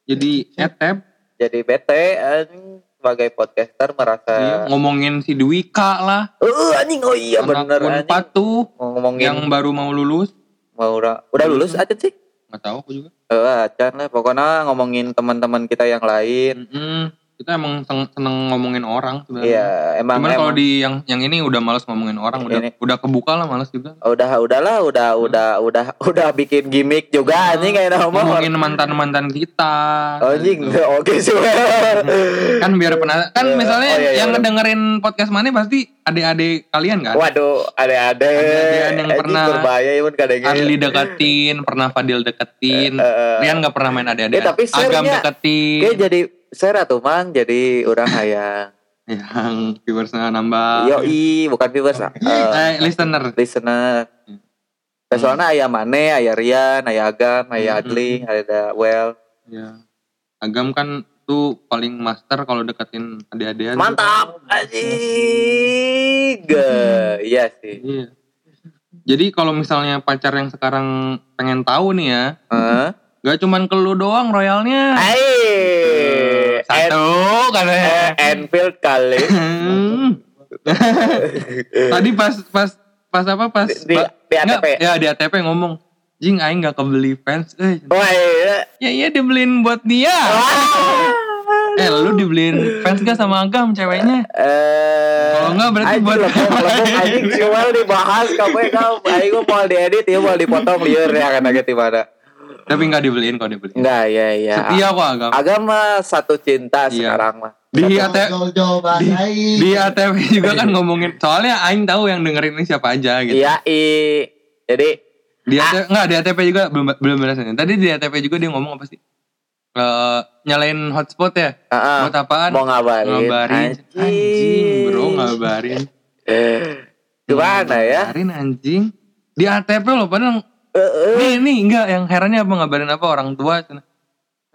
Jadi etep jadi bete anjing sebagai podcaster merasa iya, ngomongin si Dwika lah. eh anjing. Oh iya anak bener anjing. Unpad tuh ngomongin yang baru mau lulus. mau udah udah lulus aja sih. Nggak tahu aku juga. eh acan lah. Pokoknya ngomongin teman-teman kita yang lain. Mm-mm. Kita emang sen- seneng ngomongin orang sebenarnya. iya emang Cuman kalau di yang yang ini udah males ngomongin orang, udah Ini. udah kebuka lah males juga. udah udahlah udah udah udah [LAUGHS] udah bikin gimmick juga anjing kayak nama Ngomongin mantan-mantan kita. anjing gitu. [LAUGHS] oke sih Kan biar pernah kan Iya. misalnya Oh, iya, iya, yang bener. ngedengerin podcast mana pasti adik-adik kalian kan? Waduh, ada-ada Ada-adaan yang pernah berbahaya ya kadang Arli deketin, pernah Fadil deketin. Eh, eh, Rian nggak pernah main adik-adik. Eh, tapi Agam deketin. Kayak jadi share tuh mang jadi orang [LAUGHS] hayang. Yang viewersnya nambah. Yoi, bukan viewers, eh, Eh, listener. listener. Hmm. Nah, soalnya ayah Mane, ayah Rian, ayah Agam, ayah Hmm. Adli, ada Well. Ya. Agam kan tuh paling master kalau deketin adik-adikan. Mantap, anjing. Iya sih. Iya. Jadi kalau misalnya pacar yang sekarang pengen tahu nih ya, Hah? gak cuman ke lu doang royalnya. Eh, Satu katanya. Enfield kali. Hmm. Tadi pas pas pas apa pas Di- di- enggak, ATP. ya di ATP ngomong Jing aing gak kebeli fans eh Wah, iya. ya iya dibeliin buat dia eh lu dibeliin fans gak sama Agam ceweknya Eh, Kalau enggak berarti buat lepuk, anjing cuma dibahas kamu kau aing mah mau diedit ya mau dipotong liur ya kan di mana. Tapi gak dibeliin kok dibeliin Enggak, ya ya. setia kok Agam Agama satu cinta Iya. sekarang mah. di ATP di, di ATP juga kan ngomongin soalnya aing tahu yang dengerin ini siapa aja gitu Iya, i. Jadi Di ATP, enggak di ATP juga belum belum beres nih. Tadi di ATP juga dia ngomong apa sih? Eh, nyalain hotspot ya? Ah, ah. Buat apaan? Mau ngabarin. Ngabarin. Anjing. Anjing, bro ngabarin. Gimana ya? Ngabarin anjing. Di ATP loh padahal Eh, eh, nih nih enggak yang herannya apa ngabarin apa orang tua eh,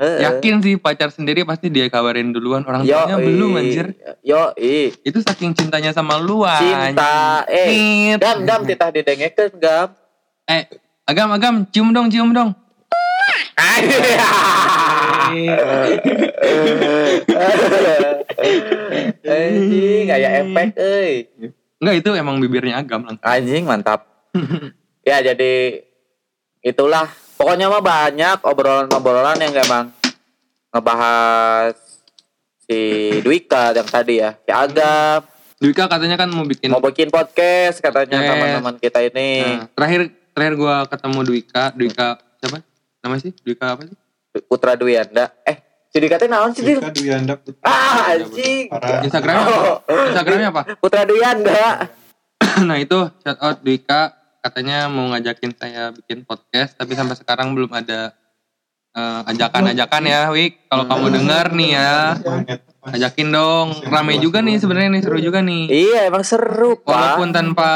eh. yakin sih pacar sendiri pasti dia kabarin duluan orang Yo, tuanya belum anjir Yo, i. itu saking cintanya sama lu Cinta. anjing. Eh, Nit. Gam, gam, titah didengekeun, gam. eh agam agam cium dong cium dong Anjing, kayak efek, euy. enggak itu emang bibirnya agam langsung Anjing mantap. ya jadi itulah. Pokoknya mah banyak obrolan-obrolan yang emang ngebahas si Dwika yang tadi ya, si Agam Dwika katanya kan mau bikin mau bikin podcast katanya teman-teman kita ini. Nah, terakhir terakhir gua ketemu Dwika Dwika siapa nama sih Dwika apa sih Putra Dwianda. Eh, si Dwika teh naon sih? Jika Duyanda Putra Ah, anjing. Instagramnya apa? Instagramnya apa Putra Dwianda. [COUGHS] nah itu shout out Dwika katanya mau ngajakin saya bikin podcast tapi sampai sekarang belum ada eh, ajakan-ajakan ya Wik kalau kamu dengar nih ya ajakin dong. Rame juga nih sebenarnya nih seru juga nih. Iya, emang seru, Pak. walaupun tanpa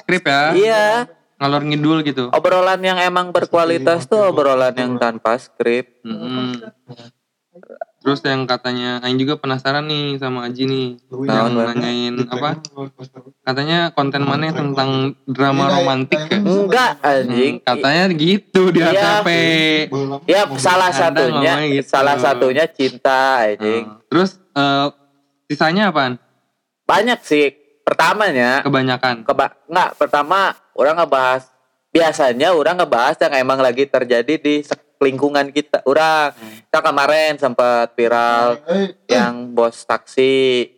skrip ya. Iya, ngalor ngidul gitu. Obrolan yang emang berkualitas tuh obrolan yang tanpa skrip. Mm-mm. Terus yang katanya Aing juga penasaran nih sama Aji nih Tahun yang berapa? nanyain apa katanya konten mana tentang drama romantik ya Enggak, anjing. Hmm, katanya gitu di Iya. ATP Ya, salah satunya, gitu. salah satunya cinta, anjing. Nah, terus eh, sisanya apaan? Banyak sih. Pertamanya, Kebanyakan. keba enggak, pertama orang ngebahas biasanya orang ngebahas yang emang lagi terjadi di lingkungan kita. Orang kita kemarin sempat viral yang bos taksi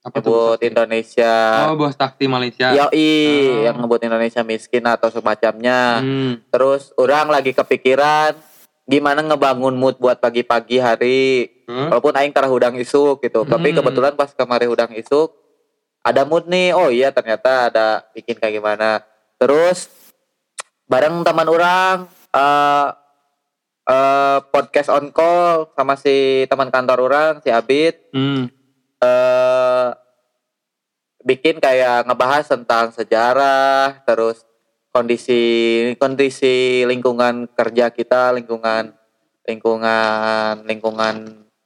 Apa tuh? nyebut Indonesia. Oh, bos taksi Malaysia. Yoi, Oh. yang ngebut Indonesia miskin atau semacamnya. Hmm. Terus orang lagi kepikiran gimana ngebangun mood buat pagi-pagi hari. Hmm. Walaupun aing tarah udang isuk gitu. Tapi Hmm. kebetulan pas kemarin udang isuk ada mood nih. Oh iya ternyata ada bikin kayak gimana. Terus bareng teman orang eh eh, podcast on call sama si teman kantor orang si Abid Hmm. eh bikin kayak ngebahas tentang sejarah terus kondisi kondisi lingkungan kerja kita lingkungan lingkungan lingkungan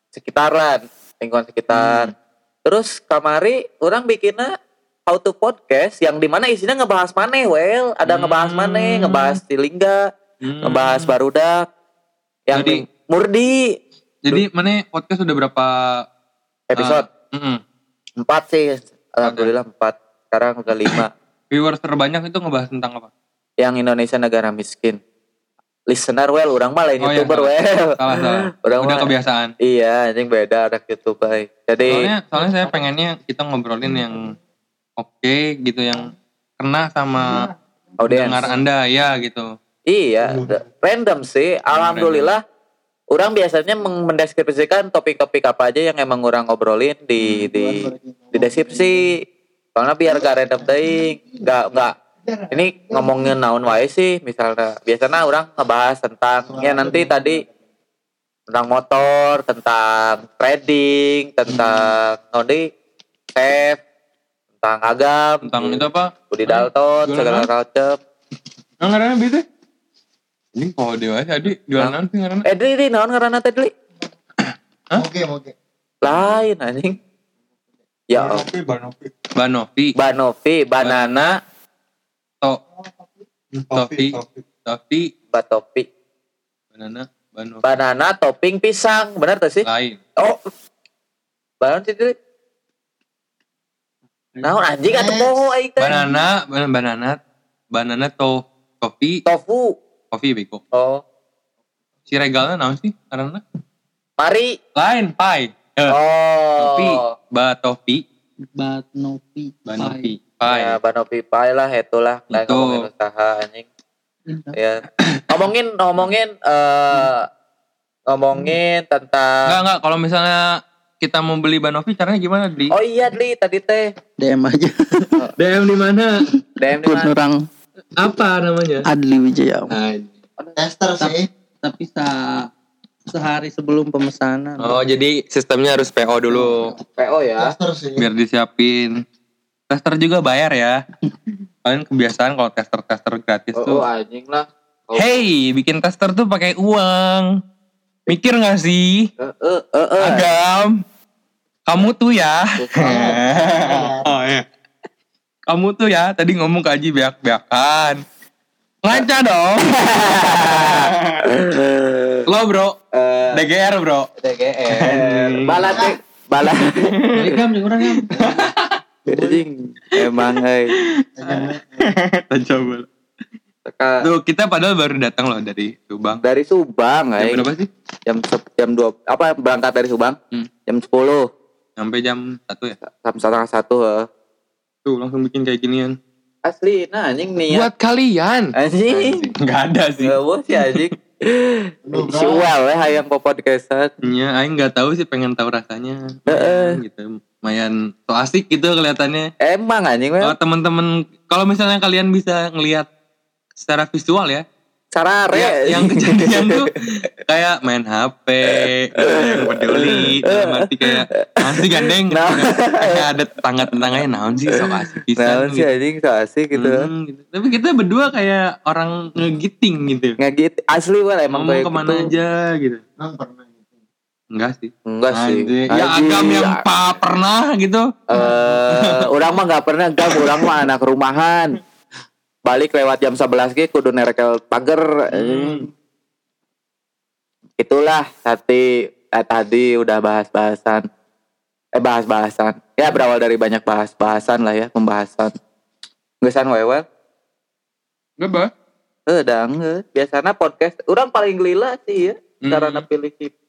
sekitaran lingkungan sekitar terus kamari orang bikinnya how to podcast yang di mana isinya ngebahas maneh well ada Hmm. ngebahas maneh ngebahas Tilingga Hmm. ngebahas barudak yang Jadi- di- Murdi Jadi mana podcast udah berapa episode eh, mm-mm. empat sih alhamdulillah empat sekarang udah lima [LAUGHS] viewers terbanyak itu ngebahas tentang apa? yang Indonesia negara miskin listener well orang mah lain Oh, iya, youtuber salah. well Salah salah. [LAUGHS] Orang udah mah- kebiasaan. iya anjing beda ada youtube baik jadi Soalnya soalnya saya pengennya kita ngobrolin yang oke gitu yang kena sama audiens dengar Anda ya gitu. Iya random sih. Alhamdulillah orang biasanya mendeskripsikan topik-topik apa aja yang emang orang ngobrolin di di di deskripsi. Karena biar gak random ting gak gak ini ngomongin naon wae sih misalnya biasanya orang ngebahas tentang ya nanti tadi tentang motor tentang trading tentang nodi chef tentang agam Tentang itu apa? Budi Dalton segala macam Yang ngarana bete? Ini kalau dewa tadi jualan nanti ngarana. eh Dri, naon ngaranna teh Dri? Oke, oke. lain anjing ya. Banopi, Banopi. Banovi, Banovi banana To, Topi, Topi. Topi. Topi, batopi banana, Banovi. banana topping pisang benar tuh sih Lain. oh banana sih Dri. naon anjing atuh poho aing teh Banana, banana, banana, banana to, topi, tofu kopi beko. oh Si regalnya naon sih karena mari lain pie. Eh, Topi, oh ba topi, Banopi. banopi, ya pie. banopi pai lah itulah nggak Itu. ngomongin usaha anjing ya ngomongin ngomongin eh ngomongin tentang Enggak enggak kalau misalnya kita mau beli banovi caranya gimana di oh iya Dli tadi teh DM aja. DM di mana? DM di mana? orang Apa namanya? Adli Wijaya. Tester sih. Tapi sa sehari sebelum pemesanan. oh jadi sistemnya harus PO dulu PO ya. Tester sih. biar disiapin. Tester juga bayar ya. Kalian kebiasaan kalau tester-tester gratis Oh, tuh. oh, anjing lah. Oh. Hey, bikin tester tuh pakai uang. Mikir gak sih? Eh eh eh eh. Agam. Kamu tuh ya. [LAUGHS] Kamu tuh ya tadi ngomong ke Aji beak-beakan. Ngaca dong. [LAUGHS] Lo bro. Eh, DGR bro. DGR. Bala teh. Bala. Jadi gam jeung urang gam. Anjing. Emang euy. Coba. Teka- Tuh kita padahal baru datang loh dari Subang. Dari Subang, Jam berapa sih? Jam jam 2 apa berangkat dari Subang? Hmm. Jam 10 Sampai jam 1 ya. jam setengah satu heeh. Tuh langsung bikin kayak ginian. Asli, nah anjing niat. Buat kalian. Anjing. Enggak ada sih. Gak bos ya anjing. Si ya hayang po podcastan. Iya, aing nggak tahu sih pengen tahu rasanya. Heeh. gitu. Lumayan so asik gitu kelihatannya. Emang anjing Kalau teman-teman kalau misalnya kalian bisa ngelihat secara visual ya, Sarare. ya yang kejadian tuh kayak main HP, yang peduli, [LAUGHS] dalam arti kayak masih gandeng, Nah. kayak ada tetangga-tetangganya naon sih so asik bisa Nah, si anjing so asik gitu. Hmm, gitu. Tapi kita berdua kayak orang ngegiting gitu. Nggak gitu. Asli well emang Ngomong kayak ke mana gitu. aja gitu. Emang pernah gitu. Enggak sih. Enggak sih. Anjing. Ya agam yang pa pernah gitu. Eh, orang mah nggak pernah gam, orang mah anak rumahan. Balik lewat jam 11 ge kudu nerekel pagar. Hmm. Itulah tadi eh, tadi udah bahas-bahasan. Eh bahas-bahasan. Ya berawal dari banyak bahas-bahasan lah ya, pembahasan. Gesan wewel. Enggak, Bah. Eh, dang, eh. biasanya podcast orang paling gelila sih ya. Cara Hmm. nepi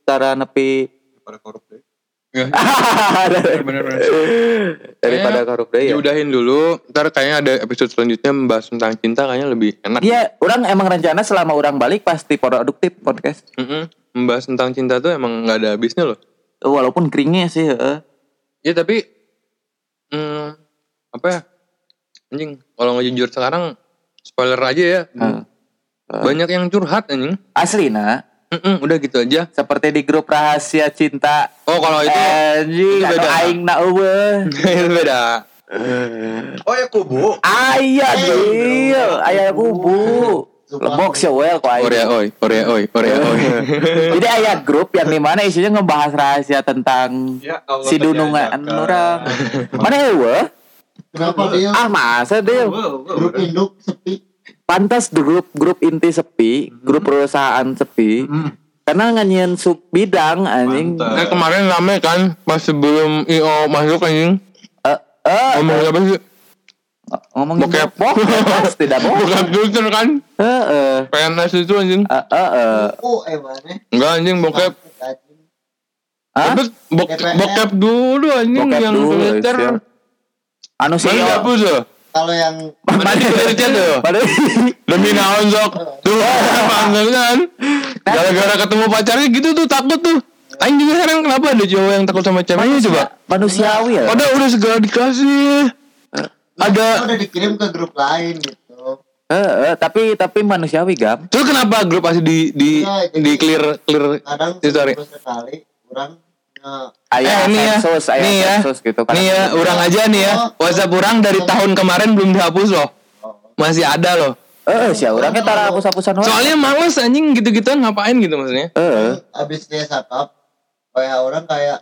cara nepi Pada korup deh. Ya, bener-bener. daripada Kayaknya korup deui ya. Diudahin dulu. Ntar kayaknya ada episode selanjutnya membahas tentang cinta kayaknya lebih enak. Iya, orang emang rencana selama orang balik pasti produktif podcast. Mm-mm. Membahas tentang cinta tuh emang nggak ada habisnya loh. Walaupun keringnya sih, heeh. Ya tapi hmm, apa ya? Anjing, kalau nggak jujur sekarang spoiler aja ya. Heeh. Banyak yang curhat anjing. Asli nah, Mm-mm, udah gitu aja. seperti di grup rahasia cinta. Oh, kalau itu Anjing, beda. aing na eueuh. [LAUGHS] itu beda. Oh ya kubu. Aya deul, aya kubu. Lebok sih well kok Korea aing. oi, Korea oi, Korea oi. [LAUGHS] Jadi aya grup yang di mana isinya ngebahas rahasia tentang Ya Allah, si dunungan orang. Mana eueuh? Kenapa dia Ah masa deul? grup induk sepi? Pantas di grup grup inti sepi, grup perusahaan sepi. Karena nganyian sub bidang anjing. Kayak kemarin rame kan pas sebelum IO masuk anjing. Eh eh Ngomong apa sih? ngomongin Bokep. bokep tidak Bukan bokep. filter kan? Heeh. PNS itu anjing. Eh eh eh. Oh, eh mana? Enggak anjing bokep. Hah? Bok- bokep dulu anjing Bokep yang dulu, filter. siap. Anu sih. Mana dihapus loh? Kalau yang Mana di filter tuh? Demi naon sok. Tuh, panggil kan. Gara-gara ketemu pacarnya gitu tuh takut tuh. Aing juga heran kenapa ada cowok yang takut sama ceweknya coba. Manusiawi ya. Padahal udah segala dikasih. Ada udah dikirim ke grup lain gitu. Eh, eh, tapi tapi manusiawi gam. Terus kenapa grup pasti di di Iya, jadi- di clear clear Kadang sekali orang nge Ayah Eh, nih ya. sensus, ayah Nih ya. sensus gitu kan. Nih ya, orang aja nih ya. WhatsApp orang dari tahun kemarin belum dihapus loh. Masih ada loh. Eh, si orangnya tara hapus-hapusan. Soalnya males anjing gitu-gitu ngapain gitu maksudnya. Eh, abis dia setup kayak orang kayak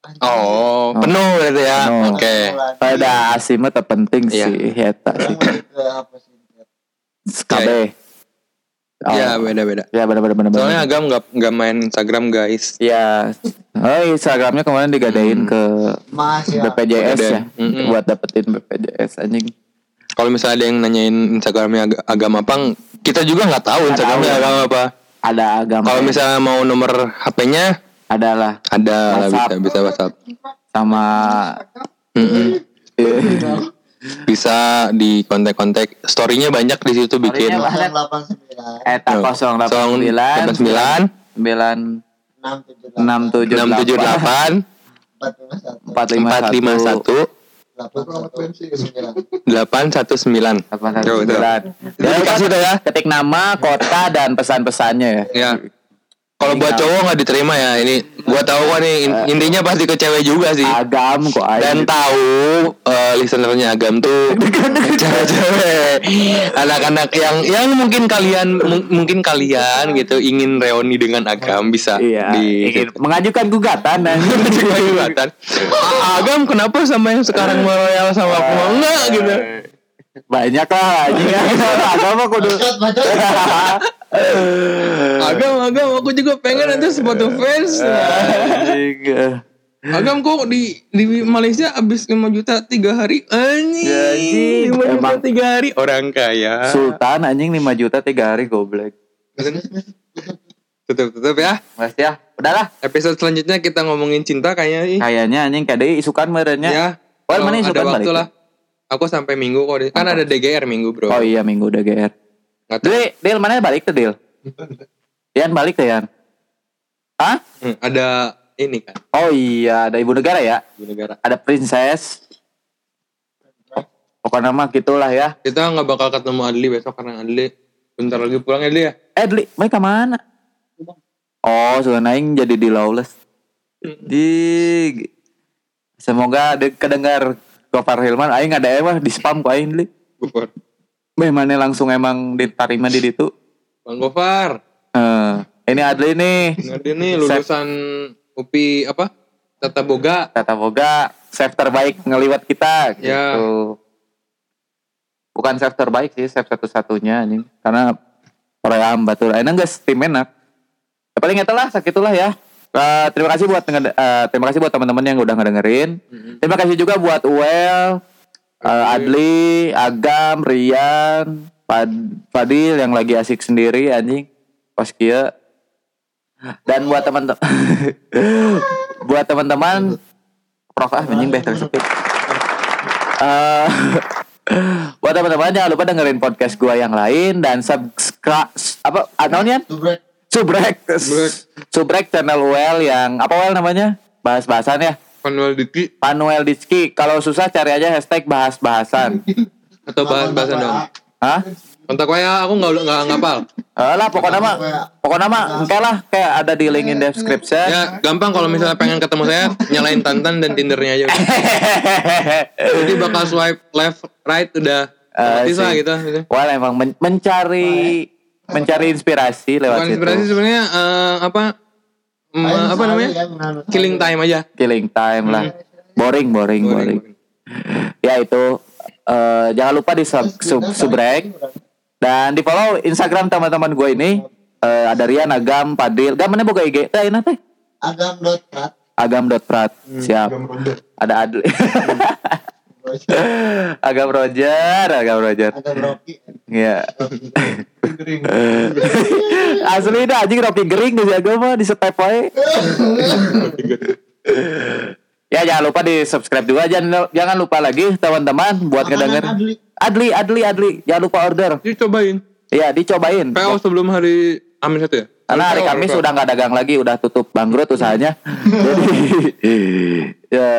anjing, Oh, penuh gitu ya. Oke. pada mah terpenting Iya. sih eta orang sih. KB. Oh. Ya beda-beda. Ya benar benar benar. Soalnya agam nggak nggak main Instagram guys. ya. Oh, Instagramnya kemarin digadain ke mas ya BPJS ya. Mm-mm. Buat dapetin BPJS anjing. Kalau misalnya ada yang nanyain Instagramnya ag- agama apa, kita juga nggak tahu Instagramnya tahu. agama apa. Ada agama. Kalau misalnya mau nomor HP-nya adalah ada lah bisa WhatsApp. bisa WhatsApp. sama Mm-mm. Bisa di kontak-kontak. Story-nya banyak di situ bikin. Story-nya banyak. delapan sembilan eta 089 9 9 enam tujuh 678 empat lima satu 451 451 819. Apa satu sembilan. Ya, Dikasih tuh ya. Ketik nama, kota, dan pesan-pesannya ya. Ya. Kalau buat cowok nggak diterima ya. Ini gua tahu kok nih in- intinya pasti ke cewek juga sih. Agam kok aja. Dan tahu eh, listenernya Agam tuh [LAUGHS] cewek-cewek, anak-anak yang yang mungkin kalian mung- mungkin kalian gitu ingin reuni dengan Agam bisa Iya, di ingin mengajukan gugatan dan [LAUGHS] Kelihatan. "Ah, Agam kenapa sama yang sekarang meroyal sama aku enggak gitu. banyak lah anjing [LAUGHS] agama kudu [LAUGHS] Agam, Agam, aku juga pengen nanti sepatu fans. Agam kok di di Malaysia habis 5 juta tiga hari anjing. Anjing. 5 juta tiga hari orang kaya. Sultan anjing 5 juta 3 hari goblok Tutup tutup ya. Mas ya udahlah Episode selanjutnya kita ngomongin cinta kayaknya kayaknya anjing kade isukan merenya Ya. Oh, kalau mana ada isukan balik? lah. Aku sampai minggu kok. Kan ada DGR minggu, Bro. oh iya minggu udah GR Nggak tahu. Dil, Dil mana balik tuh Dil Yan balik tuh Yan Hah? Hmm, ada ini kan Oh iya ada ibu negara ya di negara. Ada princess Pokoknya mah gitulah ya Kita nggak bakal ketemu Adli besok karena Adli bentar lagi pulang Adli ya. Eh Dli, mereka mana? Oh, sudah naik jadi di lawless. Di semoga de- kedengar Gofar Hilman aing ada emang di spam ku aing. Gofar. Beh mana langsung emang diterima di ditu. Bang Gofar. Eh, ini Adli nih. Adli nih lulusan UPI apa? Tata Boga. Kata Boga, chef terbaik ngeliwat kita gitu. Ya. Bukan chef terbaik sih, chef satu-satunya nih. Karena orang batur enak guys, tim enak. Ya, paling itulah sakitulah ya. Eh, terima kasih buat eh, terima kasih buat teman-teman yang udah ngedengerin. Terima kasih juga buat Uel, eh, Adli, Agam, Rian, Fad- Fadil yang lagi asik sendiri anjing. Pas kia. Dan buat teman-teman [LAUGHS] buat teman-teman Prof ah anjing beh tersepit. Eh, [LAUGHS] buat teman-teman jangan lupa dengerin podcast gua yang lain dan subscribe apa anonnya subrek. Subrek channel well yang apa well namanya? Bahas-bahasan ya Manuel Diki Panuel Dizki kalau susah cari aja hashtag bahas-bahasan [LAUGHS] atau bahas bahasa dong. Hah? Kontak saya aku nggak nggak ngapal. Eh lah pokoknya mah pokoknya mah engke lah kayak ada di link in description Ya gampang kalau misalnya pengen ketemu saya nyalain Tantan dan Tindernya aja. [LAUGHS] Jadi bakal swipe left right udah Eh, otomatis lah sih. gitu. gitu. Well emang men- mencari mencari inspirasi lewat Bukan inspirasi sebenarnya eh, apa em, apa namanya killing time aja. Killing time lah. Boring, boring, boring. [LAUGHS] Ya itu eh, jangan lupa di sub, sub, subrek dan di follow Instagram teman-teman gue ini eh, ada Rian, Agam, Padil. Gam mana boga IG? Teh ini teh. agam.prat Agam.prat. Siap. Ada Adli. [LAUGHS] Agam Roger, Agam Roger. agam rocky Iya. Asli dah anjing Rocky Gering di jago mah di step wae. ya jangan lupa di subscribe juga jangan jangan lupa lagi teman-teman buat ngedenger Adli. Adli Adli Adli jangan lupa order Jadi cobain. Iya dicobain PO sebelum hari Amin satu ya. karena hari PO, Kamis PO. udah nggak dagang lagi udah tutup bangkrut usahanya [LAUGHS] jadi ya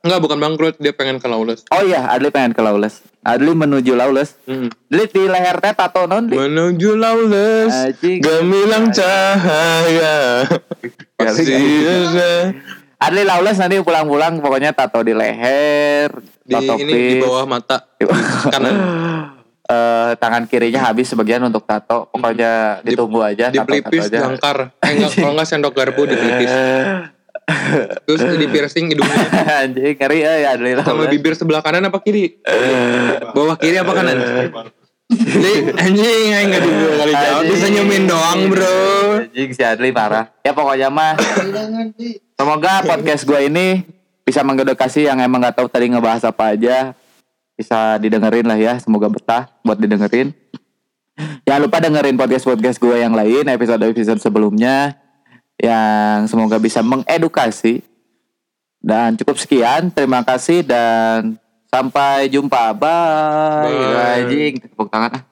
Enggak bukan bangkrut dia pengen ke Lawless. oh iya Adli pengen ke Lawless Adli menuju Lawless Hmm. Adli di leher teh tato non Dli? Menuju Lawless Anjing. gemilang cahaya. [LAUGHS] Pasti ada. Adli Lawless nanti pulang-pulang pokoknya tato di leher, di tato ini di bawah mata kanan. [LAUGHS] Eh, tangan kirinya habis sebagian untuk tato. Pokoknya ditunggu aja Di tato-tato pelipis aja. jangkar. Eh enggak kalau enggak sendok garpu di pelipis. Terus [LAUGHS] di piercing hidungnya. Anjing ngeri ya Adli Sama bibir sebelah kanan apa kiri? Bawah kiri apa kanan? Jadi anjing aing enggak dulu kali jawab. Bisa nyemin doang, Bro. Anjing si Adli parah. Ya pokoknya mah semoga podcast gue ini bisa mengedukasi yang emang nggak tahu tadi ngebahas apa aja. Bisa didengerin lah ya, semoga betah buat didengerin. Jangan lupa dengerin podcast-podcast gue yang lain, episode-episode sebelumnya. Yang semoga bisa mengedukasi. Dan cukup sekian, terima kasih dan sampai jumpa. Bye. Bye. Anjing, tepuk tangan ah.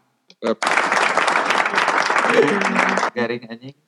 Garing anjing?